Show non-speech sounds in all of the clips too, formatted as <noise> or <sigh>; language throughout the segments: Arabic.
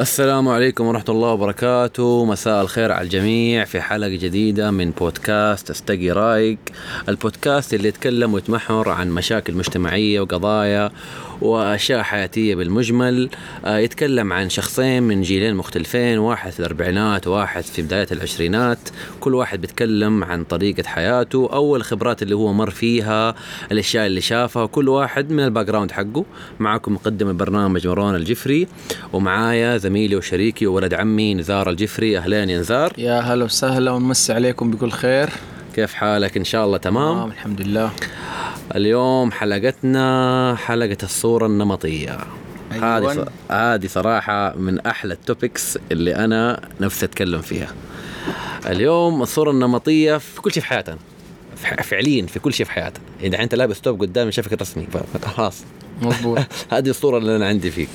السلام عليكم ورحمة الله وبركاته. مساء الخير على الجميع. في حلقة جديدة من بودكاست أستقي رأيك. البودكاست اللي يتكلم ويتمحور عن مشاكل مجتمعية وقضايا وأشياء حياتية بالمجمل. آه، يتكلم عن شخصين من جيلين مختلفين واحد في الأربعينات وواحد في بداية العشرينات. كل واحد بيتكلم عن طريقة حياته أو الخبرات اللي هو مر فيها الأشياء اللي شافها. كل واحد من ال background حقه. معكم مقدم البرنامج مروان الجفري. ومعايا زميلي وشريكي وولد عمي نزار الجفري. أهلين يا نزار. يا هلا وسهلا ونمسي عليكم بكل خير. كيف حالك؟ إن شاء الله تمام. تمام الحمد لله. اليوم حلقتنا حلقة الصورة النمطية. هذه أيوة. ص- هذه صراحة من أحلى ال topics اللي أنا نفسي أتكلم فيها. اليوم الصورة النمطية في كل شيء في حياتنا. فعليا في كل شيء في حياتنا. إذا أنت لابس توب قدامي شافك رسمي ف- فخلاص مضبوط <laughs> هذه الصورة اللي أنا عندي فيك.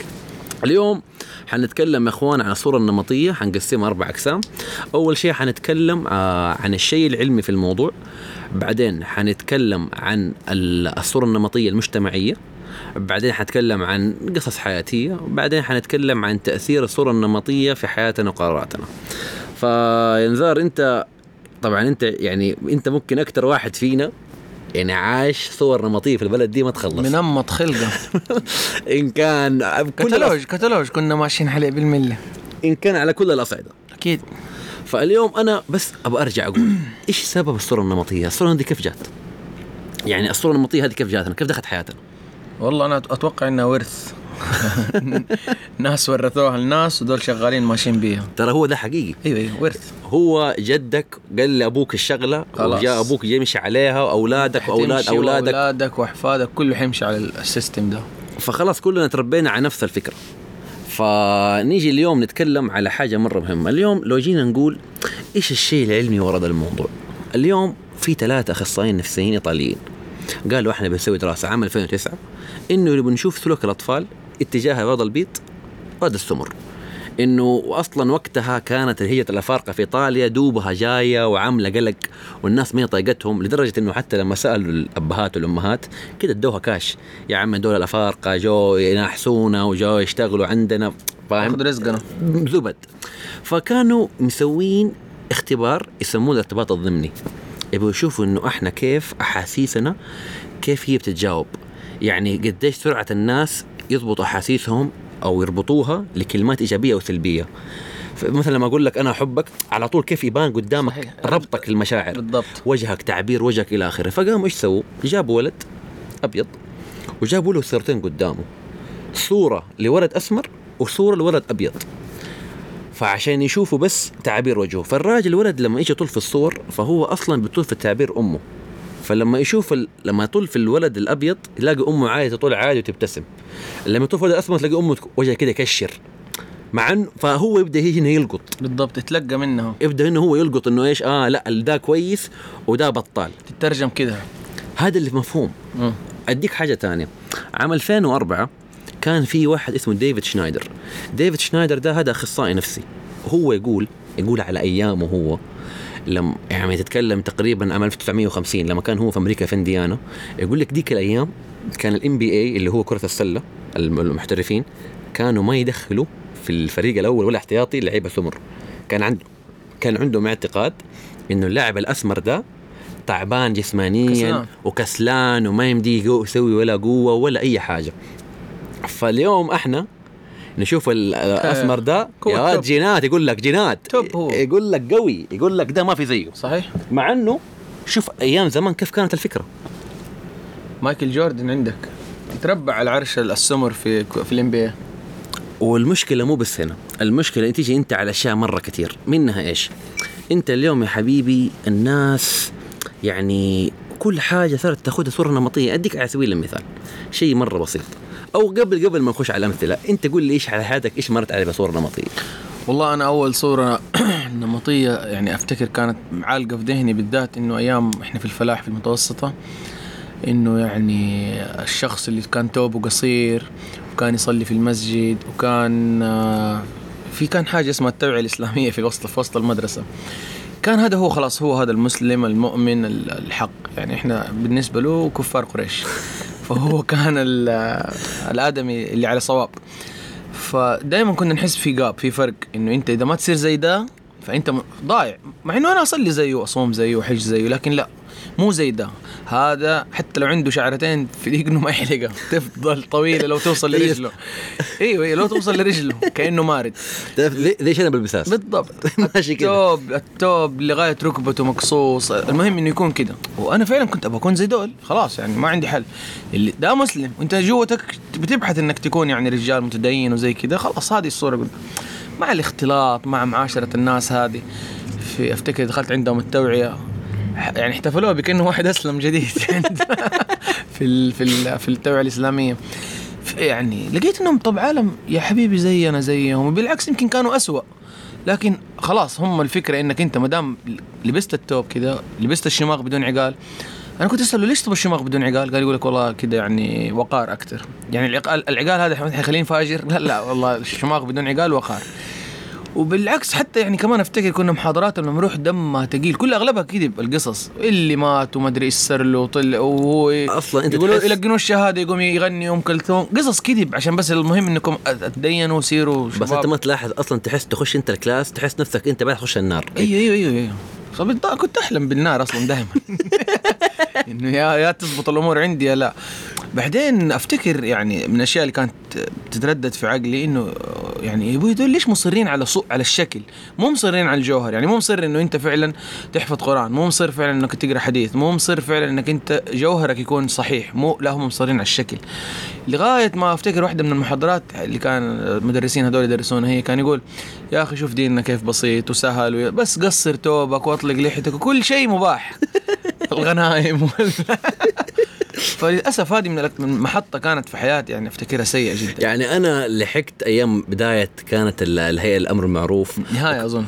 اليوم حنتكلم يا إخوان عن الصورة النمطية حنقسمها أربع أقسام. أول شيء حنتكلم آه، عن الشيء العلمي في الموضوع. بعدين حنتكلم عن ال- الصورة النمطية المجتمعية. بعدين حنتكلم عن قصص حياتية. بعدين حنتكلم عن تأثير الصورة النمطية في حياتنا وقراراتنا. فينزار أنت طبعا أنت يعني أنت ممكن أكتر واحد فينا يعني عاش صور نمطية في البلد دي ما تخلص منمط خلقة <laughs> إن كان كتالوج كتالوج كنا ماشيين عليه بالملة إن كان على كل الأصعدة أكيد فاليوم أنا بس أبغى أرجع أقول <clears throat> إيش سبب الصورة النمطية؟ الصورة دي كيف جات؟ يعني الصورة النمطية هذه كيف جاتنا؟ كيف دخلت حياتنا؟ والله أنا أتوقع إنها ورث <laughs> ناس ورثوها لناس ودول شغالين ماشيين بيها ترى هو ده حقيقي. أيوه أيوه ورث. هو جدك قال لأبوك الشغلة خلاص. وجاء أبوك يمشي عليها وأولادك واولاد أولادك. وأولادك وأحفادك كله حيمشي على السيستم ده. فخلاص كلنا تربينا على نفس الفكرة. فنيجي اليوم نتكلم على حاجة مرة مهمة. اليوم لو جينا نقول إيش الشيء العلمي ورا ده الموضوع؟ اليوم في ثلاثة أخصائيين نفسيين إيطاليين. قالوا إحنا بنسوي دراسة عام 2009 إنه بنشوف سلوك الأطفال اتجاه بيض البيض وهذا السمر إنه أصلا وقتها كانت هي الأفارقة في إيطاليا دوبها جاية وعاملة قلق والناس ما طايقتهم لدرجة إنه حتى لما سألوا الأبهات والأمهات كده ادوها كاش. يا عم دول الأفارقة جو يناحسونا وجو يشتغلوا عندنا فاهم؟ خذ رزقنا. زبد. فكانوا مسوين اختبار يسموه الارتباط الضمني. يبغوا يشوفوا إنه إحنا كيف أحاسيسنا كيف هي بتتجاوب. يعني قديش سرعة الناس يضبطوا أحاسيسهم أو يربطوها لكلمات إيجابية وسلبية. مثلا لما أقول لك أنا أحبك على طول كيف يبان قدامك صحيح. ربطك للمشاعر؟ بالضبط. وجهك تعبير وجهك إلى آخره. فقاموا إيش سووا؟ جابوا ولد أبيض وجابوا له صورتين قدامه. صورة لولد أسمر وصورة لولد أبيض. فعشان يشوفوا بس تعابير وجهه. فالراجل الولد لما يجي يطل في الصور فهو أصلا بيطل في تعبير أمه. فلما يشوف ال... لما يطل في الولد الأبيض يلاقي أمه عادي تطل عادي وتبتسم. لما يطل في الولد الأسمر تلاقي أمه وجهها كده يكشر. مع انه فهو يبدأ هي هنا يلقط. بالضبط تتلقى منها يبدأ إنه هو يلقط إنه إيش؟ آه لا ده كويس وده بطال. تترجم كده. هذا اللي مفهوم. مم. أديك حاجة ثانية. عام 2004 كان في واحد اسمه ديفيد شنايدر. ديفيد شنايدر ده هذا أخصائي نفسي. هو يقول يقول على أيامه هو لما يعني تتكلم تقريبا عام 1950 لما كان هو في أمريكا في إنديانا يقول لك ديك الأيام كان ال NBA اللي هو كرة السلة الم- المحترفين كانوا ما يدخلوا في الفريق الأول ولا احتياطي لعيبة سمر كان عنده كان عندهم اعتقاد إنه اللاعب الأسمر ده تعبان جسمانيا كسلان. وكسلان وما يمديه يسوي ولا قوة ولا أي حاجة فاليوم إحنا نشوف ال- الأسمر ده. هو يا. جينات يقول لك جينات. توب هو. يقول لك قوي يقول لك ده ما في زيه. صحيح. مع إنه شوف أيام زمان كيف كانت الفكرة. مايكل جوردن عندك. تربع على عرش السمر في في الام والمشكلة مو بس هنا. المشكلة تيجي أنت على أشياء مرة كثير. منها إيش؟ أنت اليوم يا حبيبي الناس يعني كل حاجة صارت تاخذها صورة نمطية. أديك على سبيل المثال. شيء مرة بسيط. أو قبل قبل ما نخش على الأمثلة أنت قول لي إيش على حياتك؟ إيش مرت عليك بصورة نمطية؟ والله أنا أول صورة <clears throat> نمطية يعني أفتكر كانت معالقة في ذهني بالذات إنه أيام إحنا في الفلاح في المتوسطة إنه يعني الشخص اللي كان توبه قصير وكان يصلي في المسجد وكان آه، في كان حاجة اسمها التوعية الإسلامية في وسط في وسط المدرسة. كان هذا هو خلاص هو هذا المسلم المؤمن ال- الحق. يعني إحنا بالنسبة له كفار قريش. فهو <laughs> كان ال- الآدمي اللي على صواب. فدائما كنا نحس في جاب في فرق إنه أنت إذا ما تصير زي ده فأنت ضايع. مع إنه أنا أصلي زيه واصوم زيه واحج زيه لكن لا. مو زي ده. هذا حتى لو عنده شعرتين في دقنه ما يحلقها <laughs> تفضل طويلة لو توصل <laughs> لرجله. إيوه أيوه لو توصل لرجله كأنه مارد. تعرف ليش أنا بالبساس؟ بالضبط. <laughs> ماشي كده. التوب التوب لغاية ركبته مقصوص. المهم إنه يكون كده. وأنا فعلا كنت أبغى أكون زي دول. خلاص يعني ما عندي حل. اللي ده مسلم. وأنت جوتك بتبحث إنك تكون يعني رجال متدين وزي كده. خلاص هذه الصورة. قلت مع الاختلاط مع معاشرة الناس هذه. في أفتكر دخلت عندهم التوعية. يعني احتفلوها بكأنه واحد أسلم جديد. <laughs> في ال في ال في التوعية الإسلامية. يعني لقيت إنهم طب عالم يا حبيبي زينا زيهم وبالعكس يمكن كانوا أسوأ. لكن خلاص هم الفكرة إنك أنت ما دام لبست التوب كذا لبست الشماغ بدون عقال. أنا كنت أسأله ليش تبغى الشماغ بدون عقال؟ قال يقول لك والله كذا يعني وقار أكثر يعني العقال العقال هذا حيخليني فاجر؟ لا لا والله الشماغ بدون عقال وقار. وبالعكس حتى يعني كمان أفتكر كنا محاضرات لما نروح دمها تقيل. كل أغلبها كذب القصص اللي مات وما أدري إيش صار له وطلع وهو أصلا أنت يقولوا يلقنوا الشهادة يقوم يغني ام كلثوم. قصص كذب عشان بس المهم إنكم تدينوا وسيروا بس أنت ما تلاحظ أصلا تحس تخش أنت ال class تحس نفسك أنت بعد تخش النار. أيوه أيوه أيوه أيوه. فبالضبط كنت أحلم بالنار أصلا دائما <laughs> إنه يا يا تزبط الأمور عندي يا لا. بعدين أفتكر يعني من الأشياء اللي كانت تتردد في عقلي إنه يعني يا أبوي دول ليش مصرين على صو على الشكل؟ مو مصرين على الجوهر يعني مو مصر إنه أنت فعلا تحفظ قرآن مو مصر فعلا إنك تقرأ حديث مو مصر فعلا إنك أنت جوهرك يكون صحيح مو لا هم مصرين على الشكل. لغاية ما أفتكر واحدة من المحاضرات اللي كان المدرسين هذول يدرسونها هي كان يقول يا أخي شوف ديننا كيف بسيط وسهل وي- بس قصر توبك واطلق لحيتك وكل شيء مباح. <laughs> الغنائم وال... فللأسف هذه من محطة كانت في حياتي يعني أفتكرها سيئة جدا. يعني أنا لحقت أيام بداية كانت ال- الهيئه الأمر المعروف. نهاية أظن.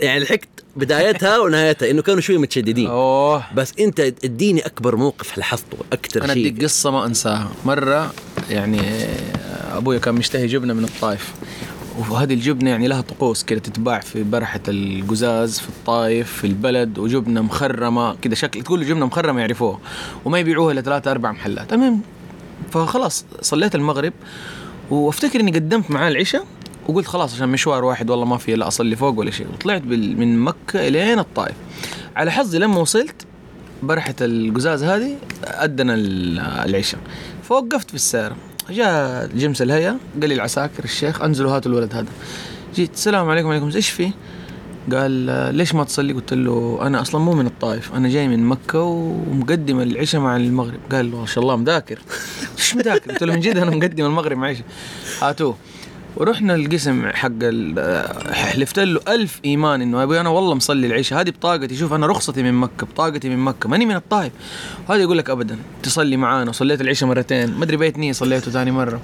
يعني لحقت بدايتها ونهايتها إنه كانوا شوية متشددين. أوه. بس أنت اديني أكبر موقف لاحظته أكثر أنا شيء. أديك قصة ما أنساها. مرة يعني أبويا كان مشتهي جبنة من الطائف وهذه الجبنة يعني لها طقوس كده تتباع في برحة القزاز في الطايف في البلد وجبنة مخرمة كده شكل تقول جبنة مخرمة يعرفوها وما يبيعوها الا ثلاثة أربع محلات. المهم فخلاص صليت المغرب وافتكر إني قدمت معاه العشاء وقلت خلاص عشان مشوار واحد والله ما في لا أصلي فوق ولا شيء. وطلعت من مكة إلين الطائف على حظي لما وصلت برحة القزاز هذه أدنا ال- العشاء. فوقفت في السيارة. جاء جمس الهيئة قال لي العساكر الشيخ انزلوا هاتوا الولد هذا جيت السلام عليكم وعليكم إيش فيه؟ قال ليش ما تصلي؟ قلت له أنا أصلا مو من الطائف أنا جاي من مكة ومقدم العشاء مع المغرب قال ما شاء الله مذاكر <laughs> إيش مذاكر؟ قلت له من جد أنا مقدم المغرب مع عشاء هاتوه ورحنا القسم حق حلفت له ألف إيمان إنه أبوي أنا والله مصلي العشاء هذه بطاقتي. شوف أنا رخصتي من مكة بطاقتي من مكة. ماني من الطائف. وهذا يقول لك أبدا. تصلي معانا. وصليت العشاء مرتين. ما أدري بيت نية صليته ثاني مرة.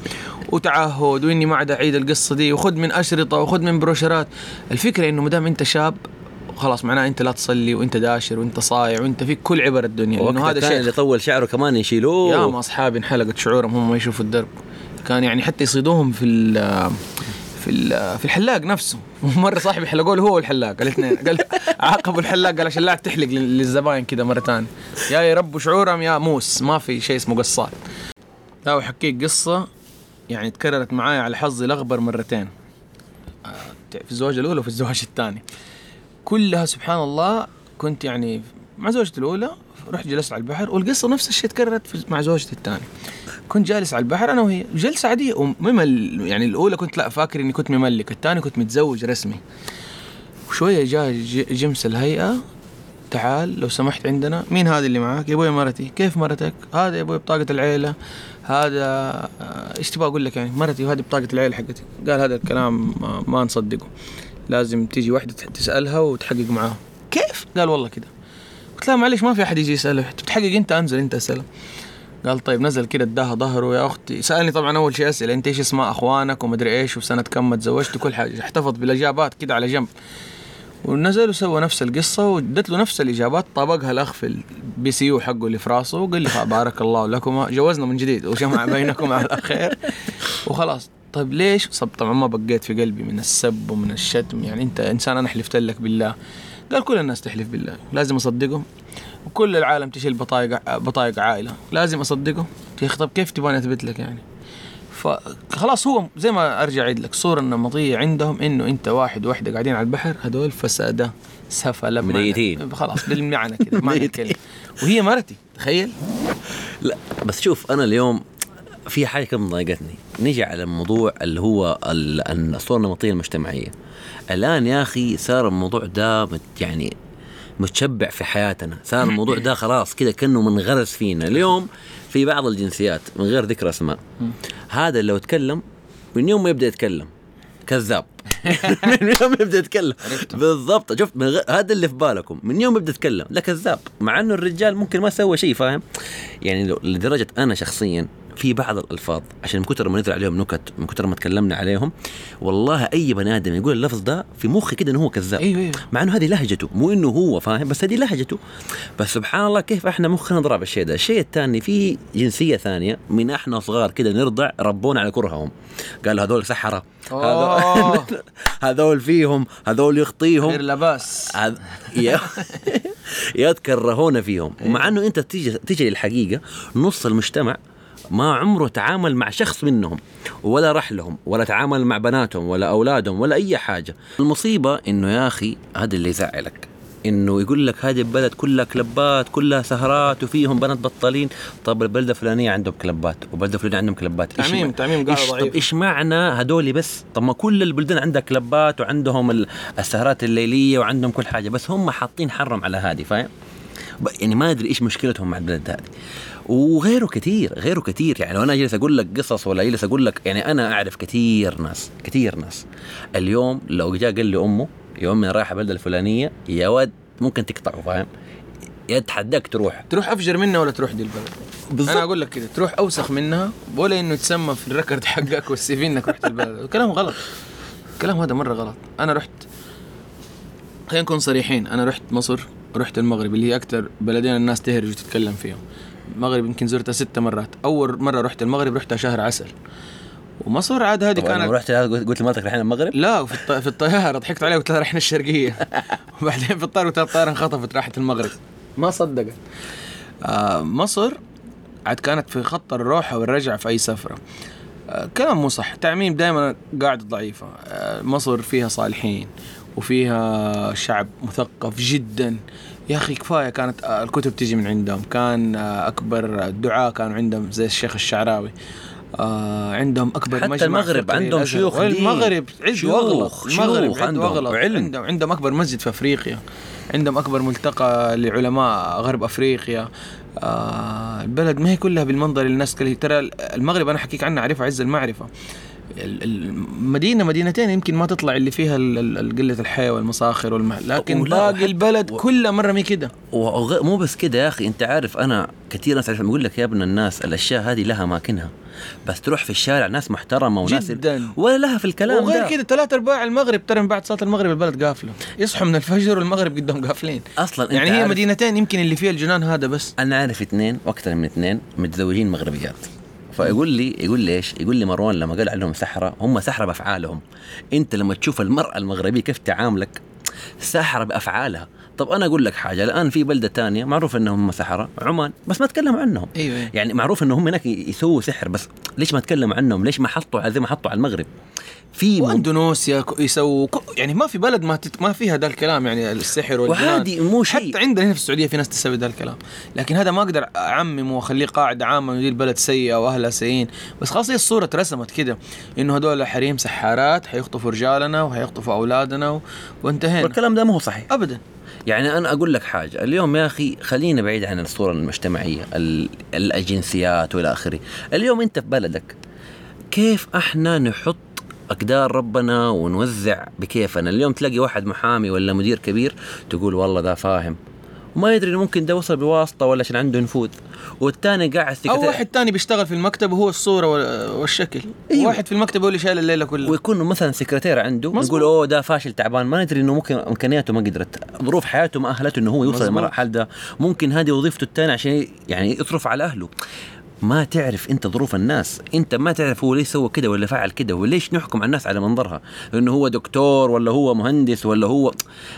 وتعهد وإني ما عاد أعيد القصة دي. وخذ من أشرطة وخذ من بروشرات. الفكرة إنه مدام أنت شاب خلاص معناه أنت لا تصلي وأنت داشر وأنت صايع وأنت فيك كل عبر الدنيا. لأنه هذا كان شيء اللي طول شعره كمان يشيلوه. يا ما أصحابي انحلقت شعورهم هم ما يشوفوا الدرب. كان يعني حتى يصيدوهم في ال في ال في الحلاق نفسه. <laughs> مرة صاحبي حلقوه له هو والحلاق الاثنين قال عاقبوا الحلاق قال عشان لا تحلق لل- للزباين كذا مرة ثانية يا يربوا شعورهم يا موس ما في شيء اسمه قصات. لا وحكيك قصة يعني تكررت معايا على حظي الأغبر مرتين. آه، في الزواج الأولى وفي الزواج الثاني. كلها سبحان الله كنت يعني مع زوجتي الأولى رحت جلست على البحر والقصة نفس الشيء تكررت مع زوجتي الثانية. كنت جالس على البحر أنا وهي جلسة عادية وممل يعني الأولى كنت لا فاكر إني كنت مملك الثانية كنت متزوج رسمي. وشوية جاء جمس الهيئة تعال لو سمحت عندنا مين هذا اللي معاك؟ يا أبوي مرتي كيف مرتك؟ هذا يا أبوي بطاقة العيلة هذا آه، إيش تبغى أقول لك يعني؟ مرتي وهذه بطاقة العيلة حقتي. قال هذا الكلام ما, ما نصدقه. لازم تيجي واحدة تسألها وتحقق معاها. كيف؟ قال والله كده. قلت له معلش ما في أحد يجي يسأله. بتحقق أنت؟ أنزل أنت أسأله. قال طيب نزل كده اداها ظهره يا أختي. سألني طبعا أول شيء أسئلة. أنت إيش اسماء أخوانك ومدري إيش وسنة كم تزوجت وكل حاجة. احتفظ بالإجابات كده على جنب. ونزل وسوى نفس القصة وادت له نفس الإجابات. طابقها الأخ في ال PCU حقه اللي في راسه وقال لي بارك الله لكما. جوزنا من جديد. وجمع بينكم على خير. وخلاص. طيب ليش؟ طبعا ما بقيت في قلبي من السب ومن الشتم. يعني أنت إنسان أنا حلفت لك بالله. قال كل الناس تحلف بالله. لازم أصدقهم. وكل العالم تشيل بطايق بطايق عائلة. لازم أخي طب كيف تبغاني أثبت لك يعني؟ فخلاص هو زي ما أرجع أعيد لك. الصورة النمطيه عندهم إنه أنت واحد وواحده قاعدين على البحر هذول فسادة سفله ميتين. خلاص بالمعنى كذا معنى. الكلمة وهي مرتي تخيل. لا بس شوف أنا اليوم في حاجة كم ضايقتني نيجي على الموضوع اللي هو ال- الصورة النمطيه المجتمعية. الآن يا أخي صار الموضوع ده يعني متشبع في حياتنا. صار <laughs> الموضوع ده خلاص كده كأنه منغرس فينا. اليوم في بعض الجنسيات من غير ذكر أسماء. هذا لو تكلم من يوم ما يبدأ يتكلم. كذاب. <laughs> من يوم يبدأ يتكلم. بالضبط. شفت غير هذا اللي في بالكم. من يوم يبدأ يتكلم لا كذاب. مع إنه الرجال ممكن ما سوى شيء فاهم؟ يعني لو لدرجة أنا شخصيا في بعض الألفاظ. عشان من كثر ما نزل عليهم نكت من كثر ما تكلمنا عليهم والله أي بني آدم يقول اللفظ ده في مخي كده إنه هو كذاب. أيوه أيوه. مع إنه هذه لهجته مو إنه هو فاهم بس هذه لهجته. بس سبحان الله كيف إحنا مخنا ضرب الشيء ده. الشيء الثاني في جنسية ثانية من إحنا صغار كده نرضع ربونا على كرههم. قالوا هذول سحرة. هذول- <laughs> هذول فيهم هذول يخطيهم. غير لباس يا يتكرهون فيهم. ومع إنه أنت تيجي تيجي للحقيقة نص المجتمع ما عمره تعامل مع شخص منهم ولا راح لهم ولا تعامل مع بناتهم ولا أولادهم ولا أي حاجة. المصيبة إنه يا أخي هذا اللي يزعلك. إنه يقول لك هذه البلد كلها كلبات كلها سهرات وفيهم بنات بطالين. طب البلدة الفلانية عندهم كلبات والبلدة الفلانية عندهم كلبات. إيش تعميم مع- تعميم قاعدة إيش طب ضعيف إيش معنى هدول بس؟ طب ما كل البلدان عندها كلبات وعندهم ال- السهرات الليلية وعندهم كل حاجة. بس هم حاطين حرم على هذه فاهم؟ يعني ما أدري إيش مشكلتهم مع البلد هذه. وغيره كثير غيره كثير يعني لو أنا جالس أقول لك قصص ولا جالس أقول لك يعني أنا أعرف كثير ناس كثير ناس. اليوم لو جاء قال لي أمه يا امي أنا رايحة البلده الفلانية يا ود ممكن تقطعه فاهم؟ يتحداك تروح. تروح أفجر منها ولا تروح دي البلد؟ بالضبط. أنا أقول لك كده تروح أوسخ منها ولا إنه تسمى في ال record حقك وال CV إنك رحت البلد. <laughs> كلام غلط. الكلام هذا مرة غلط. أنا رحت خلينا نكون صريحين أنا رحت مصر رحت المغرب اللي هي أكثر بلدين الناس تهرج وتتكلم فيهم. المغرب يمكن زرتها ست مرات. أول مرة رحت المغرب رحتها شهر عسل. ومصر عاد هذه لما كانت رحت قلت لمرتك رايحين المغرب؟ لا في, الط... في الطيارة. ضحكت عليها قلت لها رحنا الشرقيه <laughs> وبعدين في الطيارة قلت لها الطيارة انخطفت راحت المغرب. ما صدقت. آه مصر عاد كانت في خط الروحه والرجعة في أي سفرة. آه كلام مو صح. تعميم دائما قاعدة ضعيفة. آه مصر فيها صالحين وفيها شعب مثقف جدا. يا أخي كفاية كانت آه، الكتب تيجي من عندهم. كان آه، أكبر الدعاة كانوا عندهم زي الشيخ الشعراوي. آه عندهم أكبر حتى مجمع المغرب عندهم. شيوخ. المغرب شيوخ- واغلط المغرب شيوخ عز عندهم. عندهم عندهم أكبر مسجد في أفريقيا. عندهم أكبر ملتقى لعلماء غرب أفريقيا. آه البلد ما هي كلها بالمنظر اللي الناس كلها ترى المغرب أنا حكيك عنها أعرفها عز المعرفة. ال- المدينة مدينتين يمكن ما تطلع اللي فيها قلة الحياة والمساخر والمح... لكن باقي البلد و- كلها مرة مي كده. وغ- مو بس كده يا أخي أنت عارف أنا كثير ناس عارف يقول لك يا ابن الناس الأشياء هذه لها أماكنها. بس تروح في الشارع ناس محترمة وناس جدا. ولا لها في الكلام وغير ده كده ثلاث أرباع المغرب ترى من بعد صلاة المغرب البلد قافلة. يصحوا من الفجر والمغرب قدام قافلين. أصلا يعني هي مدينتين يمكن اللي فيها الجنان هذا بس. أنا عارف اثنين وأكثر من اثنين متزوجين مغربيات. فيقول لي يقول لي إيش؟ يقول لي مروان لما قال عليهم سحرة هم سحرة بأفعالهم. أنت لما تشوف المرأة المغربية كيف تعاملك سحرة بأفعالها. طب أنا أقول لك حاجة الآن في بلدة تانية معروف إنهم هم سحرة عمان بس ما تكلموا عنهم. أيوه. يعني معروف إنهم هناك يسووا سحر بس ليش ما تكلموا عنهم؟ ليش ما حطوا زي ما حطوا على المغرب؟ في ك- يسووا يعني ما في بلد ما تت... ما فيها ذا الكلام يعني السحر والجنان. وعادي مو شيء. حتى عندنا هنا في السعودية في ناس تسوي ذا الكلام. لكن هذا ما أقدر أعمم وأخليه قاعدة عامة انه دي البلد سيئة وأهلها سيئين. بس خلاص هي الصورة اترسمت كده إنه هذول حريم سحارات حيخطفوا رجالنا وحيخطفوا أولادنا و... وانتهينا. والكلام ده ما هو صحيح. ابدا. يعني أنا أقول لك حاجة اليوم يا أخي خلينا بعيد عن الصورة المجتمعية ال- الجنسيات وإلى آخره. اليوم أنت في بلدك كيف إحنا نحط أقدار ربنا ونوزع بكيفنا. اليوم تلاقي واحد محامي ولا مدير كبير تقول والله ده فاهم. وما يدري ممكن ده وصل بواسطة ولا عشان عنده نفوذ. والثاني قاعد أو سكرتير- واحد تاني بيشتغل في المكتب وهو الصورة وال- والشكل. أيوة. واحد في المكتب هو اللي شايل الليلة كلها. ويكون مثلا سكرتير عنده. يقول أوه ده فاشل تعبان. ما ندري إنه ممكن إمكانياته ما قدرت. ظروف حياته ما أهلته إنه هو يوصل. للمرحله ده. ممكن هذه وظيفته الثانية عشان يعني يصرف على أهله. ما تعرف انت ظروف الناس. انت ما تعرف هو ليش سوى كده ولا فعل كده وليش نحكم على الناس على منظرها. انه هو دكتور ولا هو مهندس ولا هو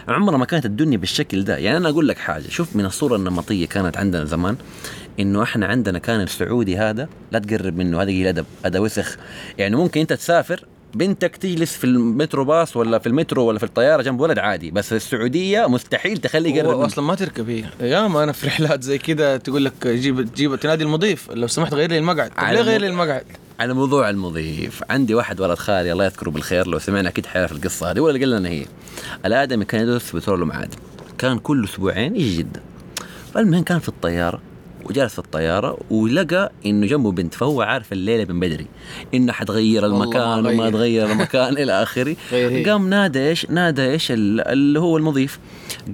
عمرها ما كانت الدنيا بالشكل ده. يعني أنا أقول لك حاجة شوف من الصورة النمطية كانت عندنا زمان إنه إحنا عندنا كان السعودي هذا لا تقرب منه هذا قليل أدب هذا وسخ. يعني ممكن أنت تسافر بنتك تجلس في المترو باص ولا في المترو ولا في الطيارة جنب ولد عادي بس السعودية مستحيل تخليه يقرب. أصلا ما تركب هي. يا ما أنا في رحلات زي كده تقول لك جيب جيب تنادي المضيف لو سمحت غير لي المقعد. طب على ليه غير لي المقعد؟ على موضوع المضيف عندي واحد ولد خالي الله يذكره بالخير لو سمعنا أكيد حيعرف القصة هذه ولا قلنا هي. الآدمي كان يدرس في بترول ومعادن كان كل أسبوعين يجي جدة. فالمهم كان في الطيارة وجالس في الطيارة ولقى إنه جنبه بنت فهو عارف الليلة من بدري إنه حتغير المكان وما غير. تغير المكان <laughs> إلى آخره. قام نادى إيش نادى إيش ال- اللي هو المضيف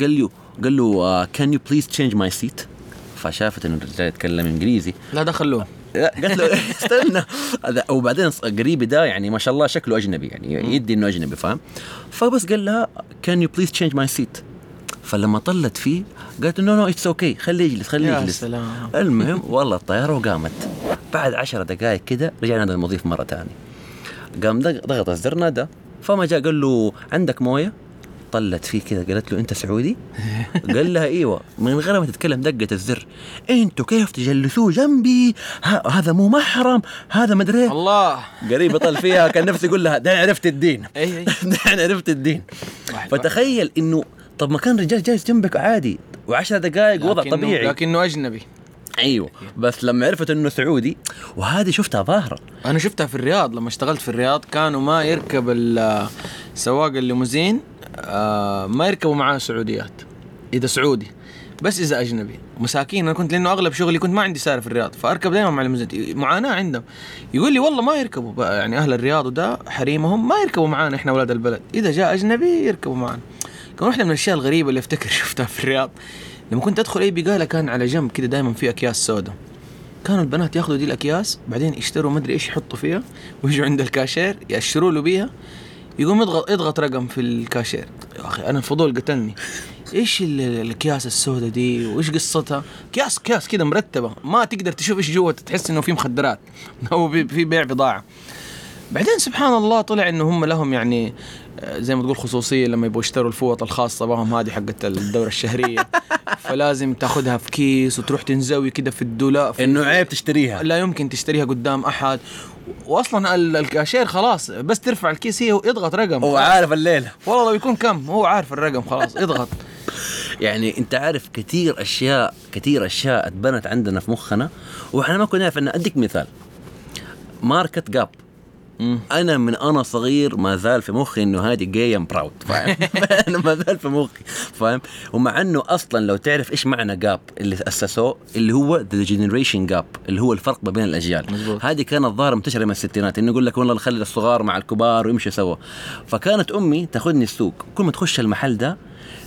قال له قال له can you please change my seat فشافت إنه الرجال يتكلم إنجليزي. لا دخلوه لا قالت له <laughs> استنى. وبعدين قريبي ده يعني ما شاء الله شكله أجنبي يعني يدي إنه أجنبي فاهم؟ فبس قال لها can you please change my seat فلما طلت فيه قالت no no it's okay خليه يجلس خليه يا يجلس. سلام. المهم والله الطيارة وقامت. بعد عشر دقائق كده رجع نادى المضيف مرة ثانية. قام ضغط الزر نادى. فما جاء قال له عندك موية؟ طلت فيه كذا قالت له أنت سعودي؟ <laughs> قال لها إيوه. من غير ما تتكلم دقت الزر. أنتوا كيف تجلسوه جنبي؟ هذا مو محرم؟ هذا مدري. الله. قريب طل فيها كان نفسي يقول لها ده عرفت الدين. اي اي <laughs> ده عرفت الدين. فتخيل إنه طب ما كان رجال جالس جنبك عادي وعشر دقائق وضع لكنه- طبيعي. لكنه أجنبي. أيوه بس لما عرفت إنه سعودي وهذه شفتها ظاهره أنا شفتها في الرياض لما اشتغلت في الرياض كانوا ما يركب سواق الليموزين آه، ما يركبوا معاه سعوديات إذا سعودي بس إذا أجنبي. مساكين أنا كنت لأنه أغلب شغلي كنت ما عندي سياره في الرياض فأركب دائما مع الليموزين. معاناة عندهم. يقول لي والله ما يركبوا يعني أهل الرياض وده حريمهم ما يركبوا معانا إحنا أولاد البلد. إذا جاء أجنبي يركبوا معانا. كان واحدة من الأشياء الغريبة اللي أفتكر <laughs> شفتها في الرياض. لما كنت أدخل أي بقالة كان على جنب كده دائما في أكياس سوداء. كانوا البنات ياخذوا دي الأكياس بعدين يشتروا مدري إيش يحطوا فيها <laughs> ويجوا عند الكاشير يأشروا له بيها يقوم يضغط يضغط رقم في الكاشير. يا أخي أنا الفضول قتلني. إيش ال- الأكياس السوداء دي؟ وإيش قصتها؟ كياس كياس كده مرتبة. ما تقدر تشوف إيش جوه تحس إنه في مخدرات. <laughs> أو في بيع بضاعة. بعدين سبحان الله طلع إنه هم لهم يعني زي ما تقول خصوصية لما يبغوا يشتروا الفوط الخاصة بهم هذه حقت الدورة الشهرية. <laughs> فلازم تاخذها في كيس وتروح تنزوي كده في الدولاب إنه عيب تشتريها. لا يمكن تشتريها قدام أحد. واصلا ال- الكاشير خلاص بس ترفع الكيس هي يضغط رقم. هو عارف الليلة. والله لو يكون كم هو عارف الرقم خلاص يضغط. <laughs> يعني أنت عارف كثير أشياء كثير أشياء اتبنت عندنا في مخنا وإحنا ما كنا نعرف ان أديك مثال. ماركه جاب. مم. أنا من أنا صغير ما زال في مخي إنه هذه gay I'm proud فاهم <laughs> <laughs> أنا ما زال في مخي فاهم ومع إنه أصلا لو تعرف إيش معنى جاب اللي أسسوه اللي هو the generation gap اللي هو الفرق ما بين الأجيال. هذه كانت ظاهرة منتشرة من الستينات إنه يقول لك والله نخلي الصغار مع الكبار ويمشوا سوا فكانت أمي تاخذني السوق كل ما تخش المحل ده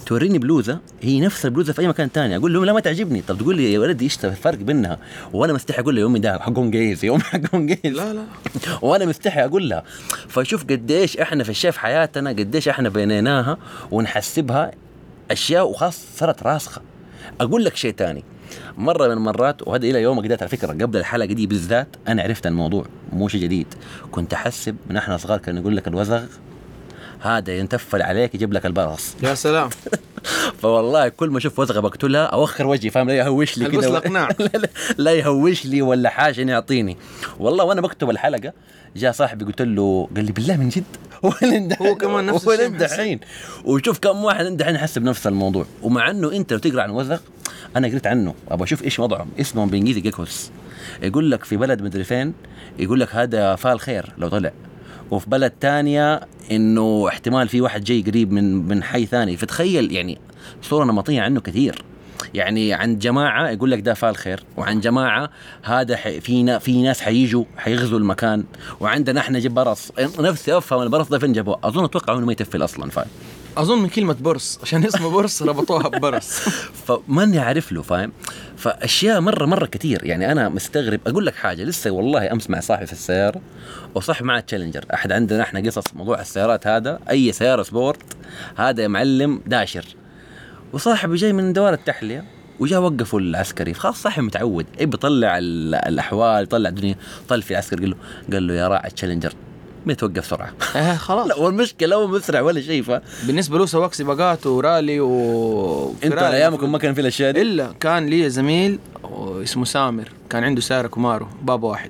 توريني بلوزة هي نفس البلوزة في أي مكان تاني. أقول لهم لا ما تعجبني. طب تقول لي يا ولدي إيش الفرق بينها. وأنا مستحي أقول له يا امي ده حقهم جايز امي حقهم جايز لا لا. <laughs> وأنا مستحي أقول لها. فشوف قديش إحنا في الشيء في حياتنا قديش إحنا بنيناها ونحسبها أشياء وخاص صارت راسخة. أقول لك شيء تاني. مرة من المرات وهذا إلى يومك ده على فكرة قبل الحلقة دي بالذات أنا عرفت الموضوع مو شيء جديد. كنت أحسب من إحنا صغار كان يقول لك الوزغ هذا ينتفل عليك يجيب لك البرص. يا سلام. <laughs> فوالله كل ما أشوف وزغه بقتلها أوخر وجهي فاهم؟ لا يهوش لي البس كده الأقناع. <laughs> لا, يهوش لي ولا حاجة عشان يعطيني. والله وأنا بكتب الحلقة جاء صاحبي قلت له قال لي بالله من جد؟ <laughs> وين هو كمان نفس الشيء. وين وشوف كم واحد عنده دحين يحس بنفس الموضوع. ومع إنه أنت لو تقرأ عن وزغ أنا قريت عنه. أبغى أشوف إيش وضعه اسمه بالانجليزي جيكوس يقول لك في بلد مدري فين يقول لك هذا فال خير لو طلع. وفي بلد تانية إنه احتمال في واحد جاي قريب من من حي ثاني. فتخيل يعني صورة نمطية عنه كثير. يعني عند جماعة يقول لك ده فال خير وعن جماعة هذا في في ناس حيجوا حيغزوا المكان. وعندنا إحنا جيب برص نفسي أفهم البرص ده فين جابوه. أظن أتوقع إنه ما يتفل أصلا فاهم أظن من كلمة برص عشان اسمه برص ربطوها ببرص. <laughs> فماني عارف له فاهم؟ فأشياء مرة مرة كثير. يعني أنا مستغرب. أقول لك حاجة لسه والله أمس مع صاحبي في السيارة وصاحبي معه تشالنجر. إحد عندنا إحنا قصص موضوع السيارات هذا أي سيارة سبورت هذا يا معلم داشر. وصاحبي جاي من دوار التحلية وجاء وقفوا العسكري. خلاص صاحبي متعود. يبي يطلع ال- الأحوال يطلع الدنيا. طل في العسكري قال له قال له يا راعي التشالنجر ما يتوقف سرعة. آه خلاص. <laughs> لا والمشكلة هو مسرع ولا شيء ف بالنسبة له سواق سباقات ورالي و أنتوا على أيامكم ما كان في الأشياء دي؟ إلا كان لي زميل اسمه سامر كان عنده سياره كمارو باب واحد.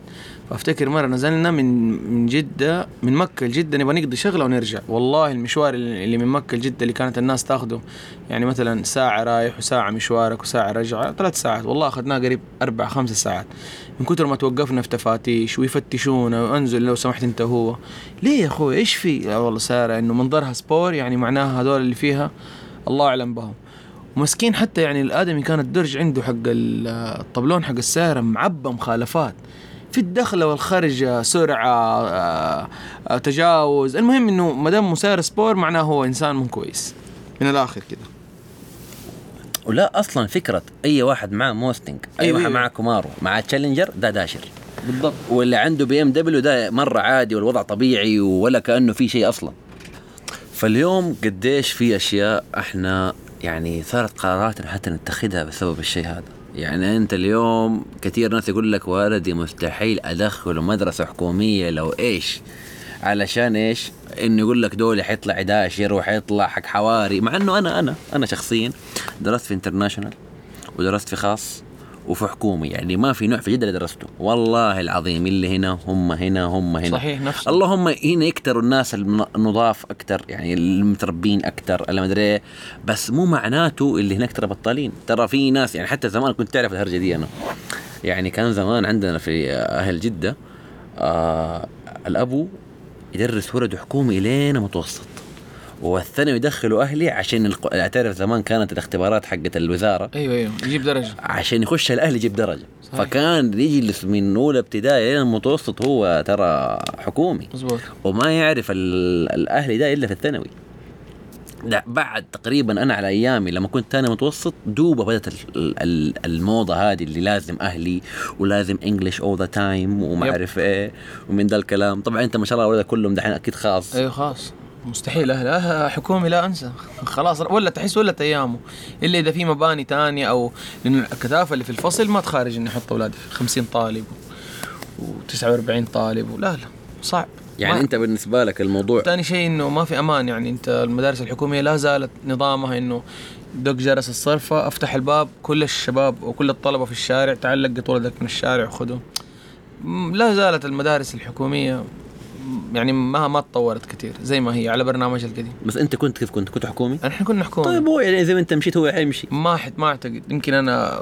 فافتكر مرة نزلنا من من جدة من مكة لجدة نبغى نقضي شغلة ونرجع. والله المشوار اللي من مكة لجدة اللي كانت الناس تاخذه يعني مثلا ساعة رايح وساعة مشوارك وساعة رجعة ثلاث ساعات. والله أخذناه قريب أربع خمس ساعات. من كثر ما توقفنا في تفاتيش ويفتشونا وأنزل لو سمحت أنت هو. ليه يا أخوي؟ إيش في؟ والله سياره إنه منظرها سبور يعني معناها هذول اللي فيها الله أعلم بهم. ومسكين حتى يعني الآدمي كان الدرج عنده حق ال- الطبلون حق السيارة معبى مخالفات. في الدخلة والخرجه سرعة آه، آه، تجاوز. المهم إنه ما دام مسير سبور معناه هو إنسان مو كويس. من الآخر كده. ولا أصلا فكرة أي واحد معاه موستنج أي أيوة، واحد أيوة. معاه كومارو معاه تشالنجر ده داشر. بالضبط. واللي عنده بي إم دبليو ده مرة عادي والوضع طبيعي ولا كأنه في شيء أصلا. فاليوم قديش في أشياء إحنا يعني صارت قراراتنا حتى نتخذها بسبب الشيء هذا. يعني أنت اليوم كثير ناس يقول لك ولدي مستحيل ادخله مدرسة حكومية لو إيش؟ علشان إيش؟ إنه يقول لك دولي حيطلع داشر وحيطلع حق حواري مع إنه أنا أنا أنا شخصيا درست في انترناشونال ودرست في خاص. وفي حكومي يعني ما في نوع في جده اللي درسته. والله العظيم اللي هنا هم هنا هم هنا. صحيح نفس. اللهم هنا يكتروا الناس الن- النضاف أكثر يعني المتربين أكثر اللي ما أدري إيه. بس مو معناته اللي هناك ترى بطالين. ترى في ناس يعني حتى زمان كنت تعرف الهرجة دي أنا. يعني كان زمان عندنا في أهل جدة آه الأبو يدرس ولده حكومي لين متوسط. والثانوي يدخلوا أهلي عشان الق- أعترف زمان كانت الاختبارات حقت الوزارة. أيوه أيوه يجيب درجة. عشان يخش الأهلي يجيب درجة. صحيح. فكان يجلس من أولى ابتدائي إلى المتوسط هو ترى حكومي. مزبوط وما يعرف ال- الأهلي ده إلا في الثانوي. لا بعد تقريبا أنا على أيامي لما كنت ثاني متوسط دوبة بدأت ال- ال- الموضة هذه اللي لازم أهلي ولازم English all the time وما. أعرف إيه ومن ذا الكلام. طبعا أنت ما شاء الله ولدك كلهم دحين أكيد خاص. أيوه خلاص مستحيل أهل أه حكومي لا أنسى. خلاص ولا تحس ولت ايامه إلا إذا في مباني تانية أو لأن الكثافة اللي في الفصل ما تخارج اني أحط اولادي في 50 طالب و49 طالب لا لا. صعب. يعني ما- أنت بالنسبة لك الموضوع ثاني شيء إنه ما في أمان. يعني أنت المدارس الحكومية لا زالت نظامها إنه دق جرس الصرفة أفتح الباب كل الشباب وكل الطلبة في الشارع تعال لقط ولدك من الشارع وخذه لا زالت المدارس الحكومية م- يعني ما ما تطورت كثير زي ما هي على برنامجها القديم. بس أنت كنت كيف كنت كنت حكومي؟ إحنا كنا حكومه طيب هو يعني زي ما أنت مشيت هو حيمشي ما حد ما أعتقد. يمكن أنا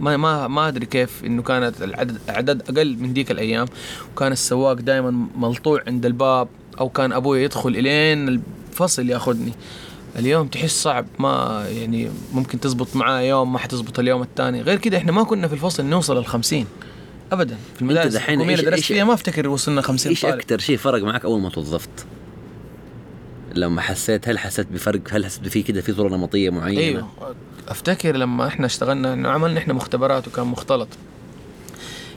ما ما ما أدري كيف إنه كانت العدد اعداد أقل من ديك الأيام وكان السواق دائما ملطوع عند الباب أو كان أبوي يدخل إلين الفصل ياخذني. اليوم تحس صعب ما يعني ممكن تزبط معاه يوم ما حتزبط اليوم الثاني. غير كده إحنا ما كنا في الفصل نوصل ال 50 ابدا. في المدارس الحكوميه اللي درست فيها ما أفتكر وصلنا 50 إيش طالب. أكثر شيء فرق معك أول ما توظفت؟ لما حسيت هل حسيت بفرق؟ هل حسيت في كده في صورة نمطية معينة؟ أيوه. أفتكر لما إحنا اشتغلنا إنه عملنا إحنا مختبرات وكان مختلط.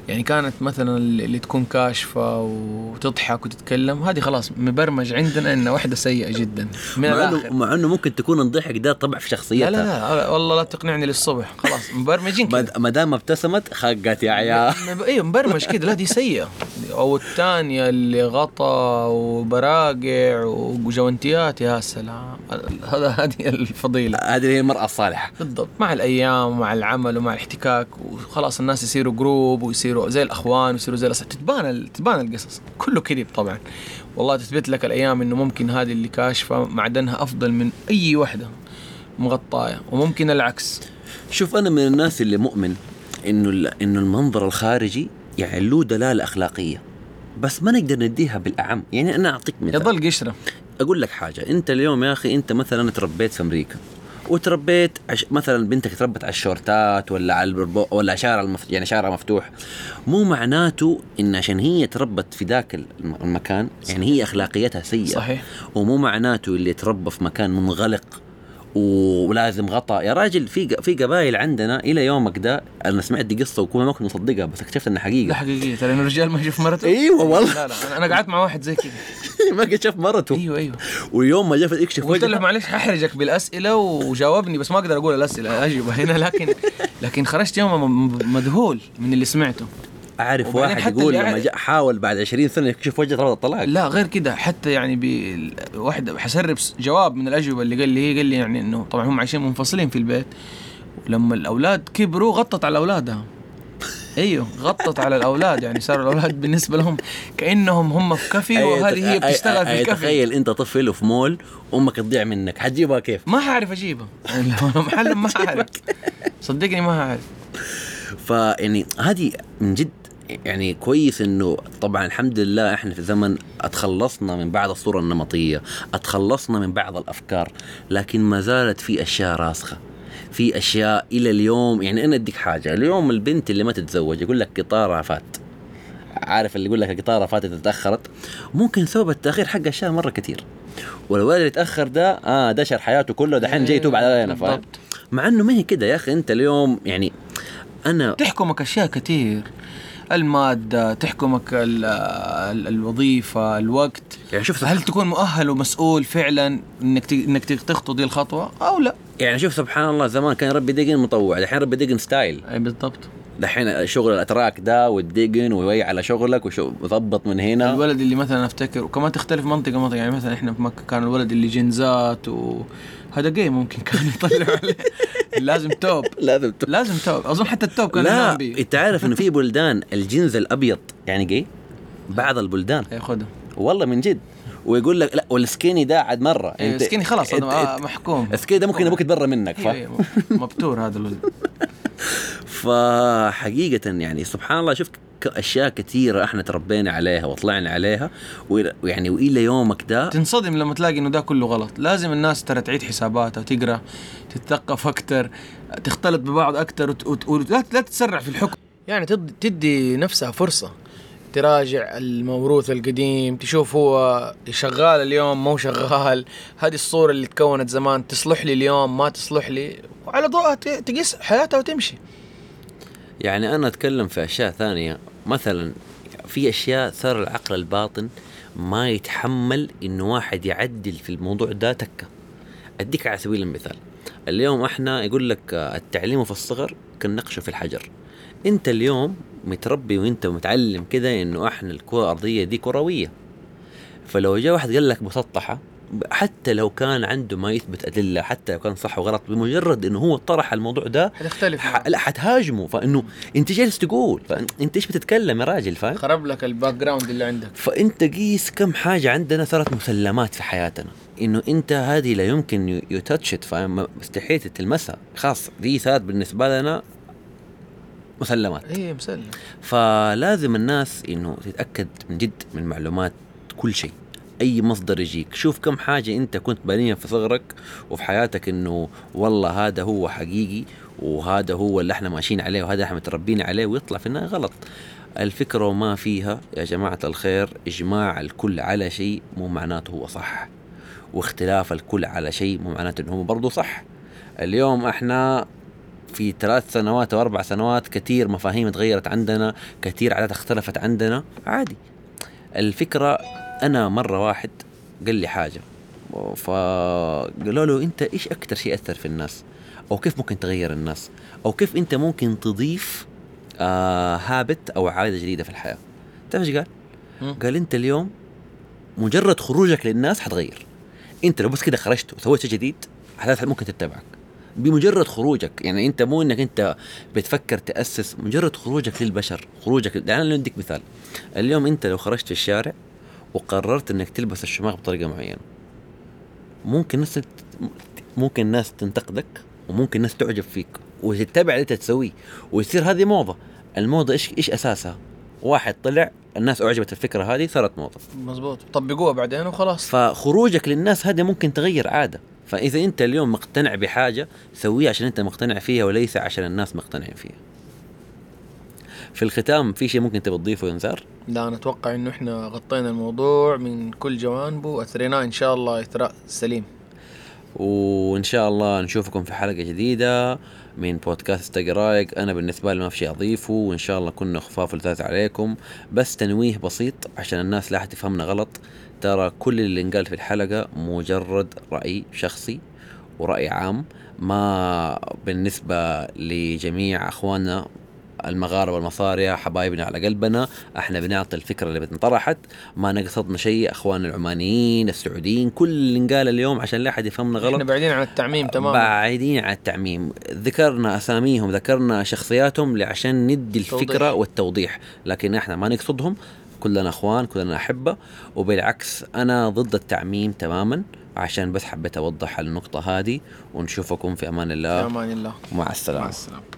يعني كانت مثلا اللي تكون كاشفة وتضحك وتتكلم هذه خلاص مبرمج عندنا انها واحدة سيئة جدا. من مع انه مع إنه ممكن تكون الضحك ده طبع في شخصيتها. لا لا لا والله لا تقنعني للصبح. خلاص مبرمجين كده ما- دام ابتسمت خقت يا عيال. أيوه مبرمج كده لا دي سيئة. أو الثانية اللي غطا وبراقع وجوانتيات يا سلام. هذا هذه الفضيلة. هذه هي المرأة الصالحة. بالضبط. مع الأيام ومع العمل ومع الاحتكاك وخلاص الناس يصيروا جروب ويصيروا زي الأخوان ويصيروا زي الأص... تتبان تتبان القصص. كله كذب طبعا. والله تثبت لك الأيام إنه ممكن هذه اللي كاشفة معدنها أفضل من أي وحدة مغطاية وممكن العكس. شوف أنا من الناس اللي مؤمن إنه إنه المنظر الخارجي يعني له دلالة أخلاقية. بس ما نقدر نديها بالأعم. يعني أنا أعطيك مثال. يظل قشره أقول لك حاجة. أنت اليوم يا أخي أنت مثلا تربيت في أمريكا. وتربيت عش... مثلا بنتك تربت على الشورتات ولا على البربو... ولا شارع المف... يعني شارع مفتوح. مو معناته إن عشان هي تربت في ذاك الم- المكان يعني هي أخلاقيتها سيئة. صحيح. ومو معناته اللي تربى في مكان منغلق ولازم غطاء يا راجل في في قبائل عندنا إلى يومك ده أنا سمعت دي قصة وكل ما كنت مصدقها بس اكتشفت إنها لا حقيقه حقيقية ترى انه الرجال ما يشوف مرته؟ إيوه والله. لا لا أنا قعدت مع واحد زي كذا. <laughs> ما قد شاف مرته. أيوه أيوه. ويوم ما جاء يكشف قلت له معلش ححرجك بالأسئلة وجاوبني بس ما أقدر أقول الأسئلة اجوبه هنا لكن لكن خرجت يوم مذهول من اللي سمعته. أعرف واحد يقول لما جاء حاول بعد 20 سنة يكشف وجه رفض الطلاق لا غير كده حتى يعني ب واحد حسرب جواب من الأجوبة اللي قال لي هي قال لي يعني إنه طبعا هم عايشين منفصلين في البيت. ولما الأولاد كبروا غطت على أولادها. أيوه غطت على الأولاد يعني صاروا الأولاد بالنسبة لهم كأنهم هم في كافي وهذه هي بتشتغل في الكافي تخيل أنت طفل وفي مول أمك تضيع منك. حتجيبها كيف؟ ما حعرف أجيبها. يعني لو محل ما <laughs> حعرف صدقني ما حعرف فيعني هذه من جد يعني كويس إنه طبعا الحمد لله إحنا في زمن أتخلصنا من بعض الصورة النمطية، أتخلصنا من بعض الأفكار، لكن ما زالت في أشياء راسخة. في أشياء إلى اليوم يعني أنا أديك حاجة، اليوم البنت اللي ما تتزوج يقول لك قطارها فات. عارف اللي يقول لك القطاره فاتت تاخرت ممكن سبب التأخير حق اشياء مرة كثير والولد اللي تأخر ده آه دشر حياته كله دحين جاي يتوب علينا فاهم. مع إنه ما هي كده يا أخي أنت اليوم يعني أنا تحكمك أشياء كثير المادة تحكمك ال ال الوظيفة الوقت. يعني شوف هل تكون مؤهل ومسؤول فعلا إنك إنك تخطو دي الخطوة أو لا؟ يعني شوف سبحان الله زمان كان ربي دقن مطوع دحين ربي دقن ستايل. أي بالضبط. دحين شغل الأتراك ده والدقن ويوي على شغلك ويضبط من هنا. الولد اللي مثلا افتكر وكمان تختلف منطقة منطقة يعني مثلا إحنا في مكة كان الولد اللي جنزات وهذا جاي ممكن كان يطلع <laughs> عليه. لازم توب. لازم ت... لازم توب. أظن حتى التوب كان لا انت عارف إنه في بلدان الجنز الأبيض يعني جاي بعض البلدان. ياخذها والله من جد. ويقول لك لا وال skinny ده عاد مرة. إيه، skinny خلاص انت- هذا إنت- محكوم. ال skinny ده ممكن أبوك يتبرى منك أيوة، فاهم أيوة، مبتور هذا الولد. <laughs> فحقيقة يعني سبحان الله شفت ك- أشياء كثيرة إحنا تربينا عليها وطلعنا عليها ويعني وإلى يومك ده تنصدم لما تلاقي إنه ده كله غلط. لازم الناس ترى تعيد حساباتها وتقرا تتثقف أكثر تختلط ببعض أكثر وت... وت... ولا لا تتسرع في الحكم. يعني تد... تدي نفسها فرصة. تراجع الموروث القديم تشوف هو شغال اليوم مو شغال. هذه الصورة اللي تكونت زمان تصلح لي اليوم ما تصلح لي. وعلى ضوءها ت- تقيس حياتها وتمشي. يعني أنا أتكلم في أشياء ثانية. مثلا في أشياء صار العقل الباطن ما يتحمل إنه واحد يعدل في الموضوع ده تكة. أديك على سبيل المثال. اليوم إحنا يقول لك التعليم في الصغر كالنقش في الحجر. أنت اليوم متربي وأنت متعلم كده إنه إحنا الكرة الأرضية دي كروية. فلو جاء واحد قال لك مسطحة حتى لو كان عنده ما يثبت أدلة حتى لو كان صح وغلط بمجرد إنه هو طرح الموضوع ده حتختلف ح... لا حتهاجمه. فإنه أنت جالس تقول فانت إيش بتتكلم يا راجل؟ فاهم؟ خرب لك ال background اللي عندك. فأنت قيس كم حاجة عندنا صارت مسلمات في حياتنا. إنه أنت هذه لا يمكن ي touched فاهم؟ مستحيل تلمسها. خلاص دي صارت بالنسبة لنا مسلمات. إيه مسلم. فلازم الناس إنه تتأكد من جد من معلومات كل شيء. أي مصدر يجيك. شوف كم حاجة أنت كنت بانيها في صغرك وفي حياتك إنه والله هذا هو حقيقي وهذا هو اللي إحنا ماشيين عليه وهذا إحنا متربيين عليه ويطلع في النهاية غلط. الفكرة وما فيها يا جماعة الخير إجماع الكل على شيء مو معناته هو صح واختلاف الكل على شيء مو معناته هو برضه صح. اليوم إحنا في ثلاث سنوات أو أربع سنوات كثير مفاهيم تغيرت عندنا كثير عادات اختلفت عندنا عادي. الفكرة أنا مرة واحد قال لي حاجة فقالوا له أنت إيش أكثر شيء اثر في الناس؟ أو كيف ممكن تغير الناس؟ أو كيف أنت ممكن تضيف آه هابت أو عادة جديدة في الحياة؟ تعرف إيش قال. قال أنت اليوم مجرد خروجك للناس حتغير. أنت لو بس كده خرجت وسويت شيء جديد احداث ممكن تتبعك. بمجرد خروجك يعني أنت مو إنك أنت بتفكر تأسس مجرد خروجك للبشر خروجك يعني أنا اديك مثال. اليوم أنت لو خرجت في الشارع وقررت إنك تلبس الشماغ بطريقة معينة. ممكن الناس ممكن الناس تنتقدك وممكن الناس تعجب فيك وتتبع اللي انت تسويه ويصير هذه موضة. الموضة إيش إيش أساسها؟ واحد طلع الناس أعجبت الفكرة هذه صارت موضة. مزبوط طبقوها بعدين وخلاص. فخروجك للناس هذا ممكن تغير عادة. فإذا أنت اليوم مقتنع بحاجة سويها عشان أنت مقتنع فيها وليس عشان الناس مقتنعين فيها. في الختام في شيء ممكن تبي تضيفه يا نزار؟ لا أنا أتوقع إنه إحنا غطينا الموضوع من كل جوانبه وأثريناه. إن شاء الله إثراء سليم. وإن شاء الله نشوفكم في حلقة جديدة من بودكاست رايق أنا بالنسبة لي ما في شيء أضيفه وإن شاء الله كنا خفاف ولذاذ عليكم. بس تنويه بسيط عشان الناس لا تفهمنا غلط. ترى كل اللي انقال في الحلقة مجرد رأي شخصي ورأي عام. ما بالنسبة لجميع أخواننا المغاربة المصارية حبايبنا على قلبنا. إحنا بنعطي الفكرة اللي بتنطرحت. ما نقصدنا شيء اخواننا العمانيين السعوديين كل اللي انقال اليوم عشان لا أحد يفهمنا غلط. إحنا بعيدين عن التعميم تماما. بعيدين عن التعميم. ذكرنا أساميهم ذكرنا شخصياتهم عشان ندي الفكرة توضيح. والتوضيح. لكن إحنا ما نقصدهم. كلنا إخوان كلنا أحبة. وبالعكس أنا ضد التعميم تماما. عشان بس حبيت أوضح النقطة هذه. ونشوفكم في أمان في الله أمان الله. مع السلامة. مع السلامة.